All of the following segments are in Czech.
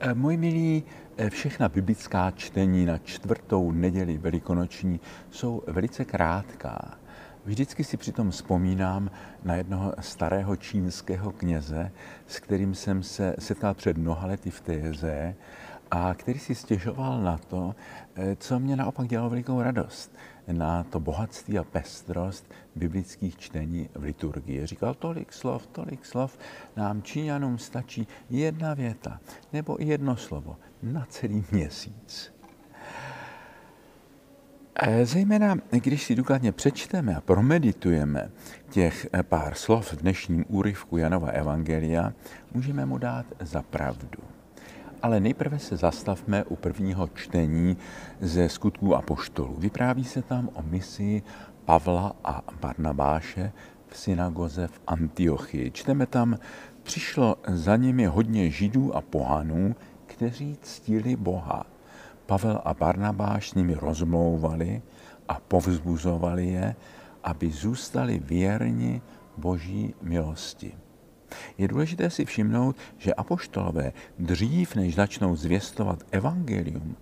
Eh, Moji milí, eh, všechna biblická čtení na čtvrtou neděli velikonoční jsou velice krátká. Vždycky si přitom vzpomínám na jednoho starého čínského kněze, s kterým jsem se setkal před mnoha lety v Téze a který si stěžoval na to, eh, co mě naopak dělalo velikou radost, na to bohatství a pestrost biblických čtení v liturgii. Říkal, tolik slov, tolik slov, nám Číňanům stačí jedna věta nebo jedno slovo na celý měsíc. Zejména, když si důkladně přečteme a promeditujeme těch pár slov v dnešním úryvku Janova Evangelia, můžeme mu dát za pravdu. Ale nejprve se zastavme u prvního čtení ze skutků a poštolů. Vypráví se tam o misi Pavla a Barnabáše v synagoze v Antiochii. Čteme tam, přišlo za nimi hodně židů a pohanů, kteří ctili Boha. Pavel a Barnabáš s nimi rozmlouvali a povzbuzovali je, aby zůstali věrni Boží milosti. Je důležité si všimnout, že apoštolové dřív, než začnou zvěstovat evangelium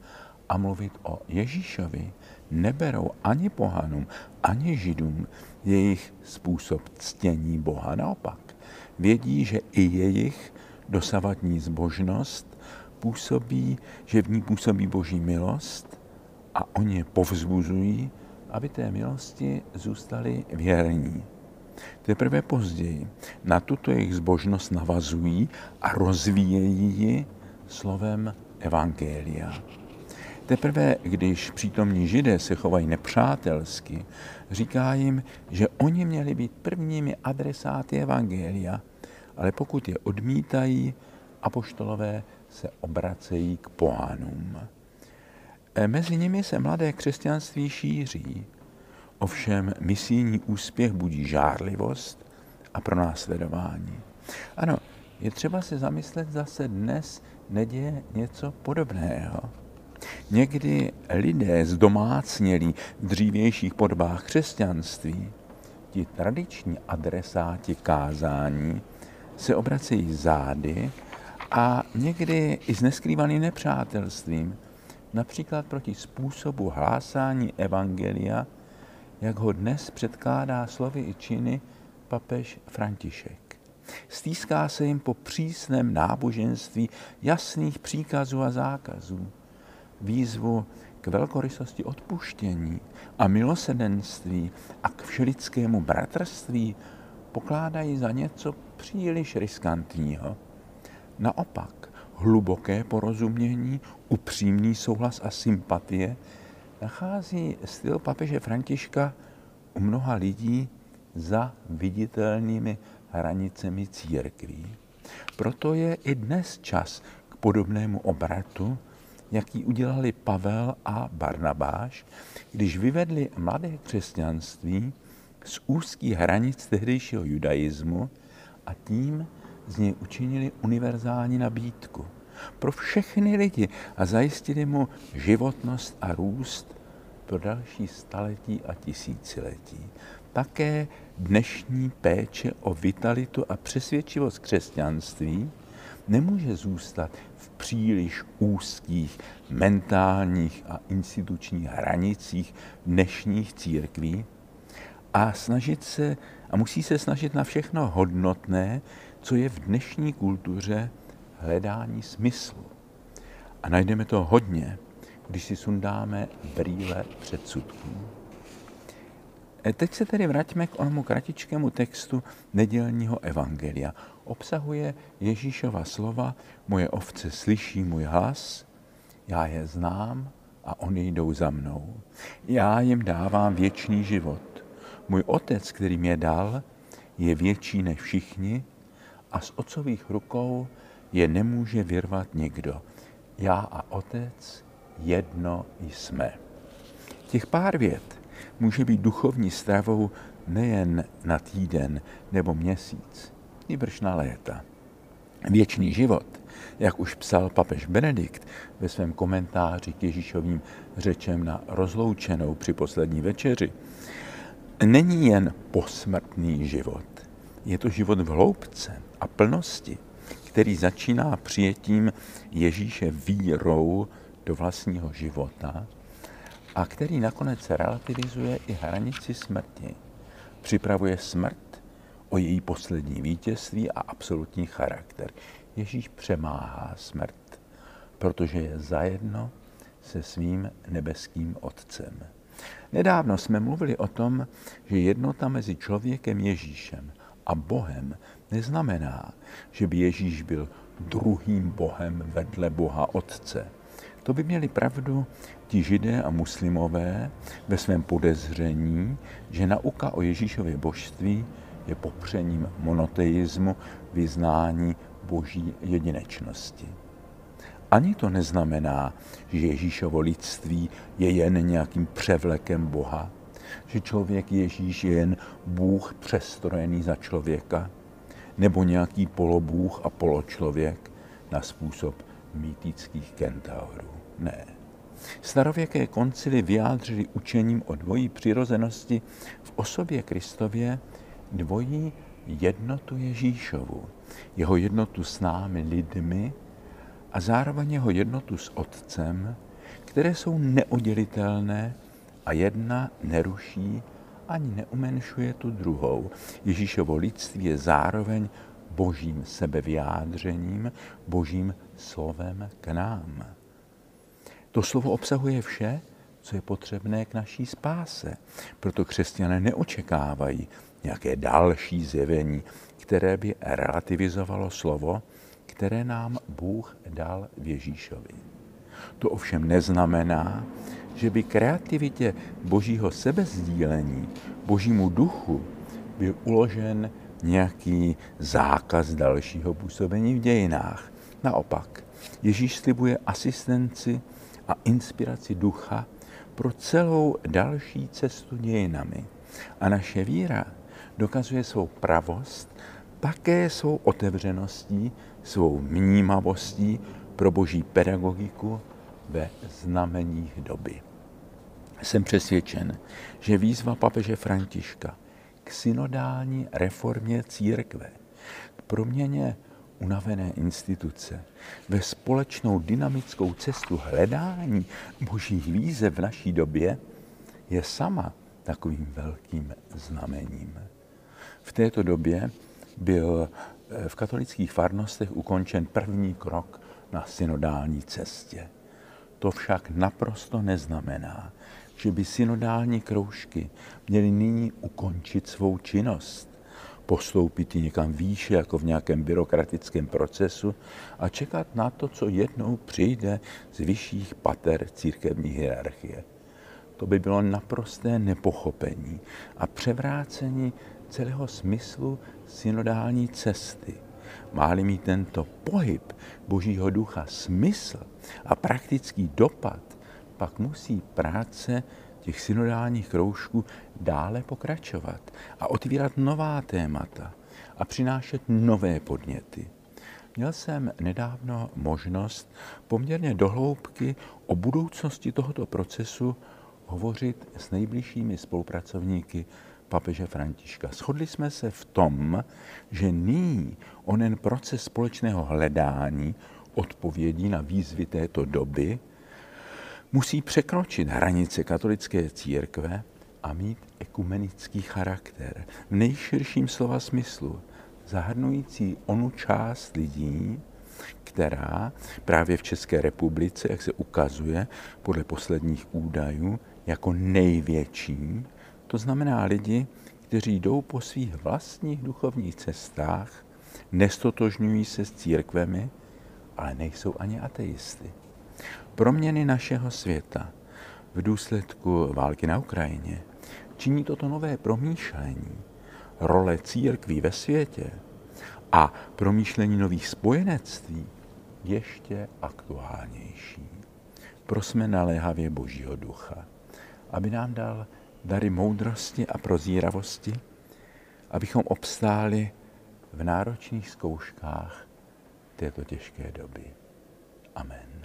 a mluvit o Ježíšovi, neberou ani pohanům, ani židům jejich způsob ctění Boha. Naopak, vědí, že i jejich dosavadní zbožnost působí, že v ní působí Boží milost a oni je povzbuzují, aby té milosti zůstali věrní. Teprve později na tuto jejich zbožnost navazují a rozvíjejí ji slovem Evangelia. Teprve, když přítomní židé se chovají nepřátelsky, říká jim, že oni měli být prvními adresáty Evangelia, ale pokud je odmítají, apoštolové se obracejí k pohánům. E, mezi nimi se mladé křesťanství šíří, ovšem misijní úspěch budí žárlivost a pronásledování. Ano, je třeba se zamyslet, zase dnes neděje něco podobného. Někdy lidé zdomácnělí v dřívějších podobách křesťanství, ti tradiční adresáti kázání, se obracejí zády a někdy i s neskrývaným nepřátelstvím, například proti způsobu hlásání evangelia, jak ho dnes předkládá slovy i činy papež František. Stýská se jim po přísném náboženství jasných příkazů a zákazů, výzvu k velkorysosti odpuštění a milosedenství a k všelidskému bratrství pokládají za něco příliš riskantního. Naopak, hluboké porozumění, upřímný souhlas a sympatie nachází styl papeže Františka u mnoha lidí za viditelnými hranicemi církví. Proto je i dnes čas k podobnému obratu, jaký udělali Pavel a Barnabáš, když vyvedli mladé křesťanství z úzkých hranic tehdejšího judaismu a tím z něj učinili univerzální nabídku pro všechny lidi a zajistili mu životnost a růst pro další staletí a tisíciletí. Také dnešní péče o vitalitu a přesvědčivost křesťanství nemůže zůstat v příliš úzkých mentálních a institučních hranicích dnešních církví a snažit se a musí se snažit na všechno hodnotné, co je v dnešní kultuře hledání smyslu. A najdeme to hodně, když si sundáme brýle předsudků. E, teď se tedy vraťme k onomu kratičkému textu nedělního evangelia. Obsahuje Ježíšova slova, moje ovce slyší můj hlas, já je znám a oni jdou za mnou. Já jim dávám věčný život. Můj otec, který mě dal, je větší než všichni a z otcových rukou je nemůže vyrvat nikdo. Já a otec jedno jsme. Těch pár vět může být duchovní stravou nejen na týden nebo měsíc, nýbrž na léta. Věčný život, jak už psal papež Benedikt ve svém komentáři k Ježíšovým řečem na rozloučenou při poslední večeři, není jen posmrtný život. Je to život v hloubce a plnosti, který začíná přijetím Ježíše vírou do vlastního života a který nakonec relativizuje i hranici smrti. Připravuje smrt o její poslední vítězství a absolutní charakter. Ježíš přemáhá smrt, protože je zajedno se svým nebeským Otcem. Nedávno jsme mluvili o tom, že jednota mezi člověkem Ježíšem a Bohem neznamená, že by Ježíš byl druhým Bohem vedle Boha Otce. To by měli pravdu ti židé a muslimové ve svém podezření, že nauka o Ježíšově božství je popřením monoteismu, vyznání boží jedinečnosti. Ani to neznamená, že Ježíšovo lidství je jen nějakým převlekem Boha, že člověk Ježíš je jen Bůh přestrojený za člověka, nebo nějaký polobůh a poločlověk na způsob mýtických kentaurů. Ne. Starověké koncily vyjádřili učením o dvojí přirozenosti v osobě Kristově dvojí jednotu Ježíšovu, jeho jednotu s námi lidmi a zároveň jeho jednotu s Otcem, které jsou neoddělitelné a jedna neruší ani neumenšuje tu druhou. Ježíšovo lidství je zároveň božím sebevyjádřením, božím slovem k nám. To slovo obsahuje vše, co je potřebné k naší spáse. Proto křesťané neočekávají nějaké další zjevení, které by relativizovalo slovo, které nám Bůh dal v Ježíšovi. To ovšem neznamená, že by kreativitě božího sebezdílení, božímu duchu byl uložen nějaký zákaz dalšího působení v dějinách. Naopak, Ježíš slibuje asistenci a inspiraci ducha pro celou další cestu dějinami. A naše víra dokazuje svou pravost také svou otevřeností, svou vnímavostí pro boží pedagogiku ve znameních doby. Jsem přesvědčen, že výzva papeže Františka k synodální reformě církve, k proměně unavené instituce, ve společnou dynamickou cestu hledání božích výzev v naší době je sama takovým velkým znamením. V této době byl eh, v katolických farnostech ukončen první krok na synodální cestě. To však naprosto neznamená, že by synodální kroužky měly nyní ukončit svou činnost, postoupit ji někam výše, jako v nějakém byrokratickém procesu a čekat na to, co jednou přijde z vyšších pater církevní hierarchie. To by bylo naprosté nepochopení a převrácení celého smyslu synodální cesty. Máli mít tento pohyb Božího ducha smysl a praktický dopad, pak musí práce těch synodálních kroužků dále pokračovat a otvírat nová témata a přinášet nové podněty. Měl jsem nedávno možnost poměrně dohloubky o budoucnosti tohoto procesu hovořit s nejbližšími spolupracovníky papeže Františka. Shodli jsme se v tom, že nyní onen proces společného hledání odpovědí na výzvy této doby musí překročit hranice katolické církve a mít ekumenický charakter v nejširším slova smyslu, zahrnující onu část lidí, která právě v České republice, jak se ukazuje podle posledních údajů, jako největší, to znamená lidi, kteří jdou po svých vlastních duchovních cestách, nestotožňují se s církvemi, ale nejsou ani ateisty. Proměny našeho světa v důsledku války na Ukrajině činí toto nové promýšlení role církví ve světě a promýšlení nových spojenectví ještě aktuálnější. Prosme naléhavě Božího ducha, aby nám dal dary moudrosti a prozíravosti, abychom obstáli v náročných zkouškách této těžké doby. Amen.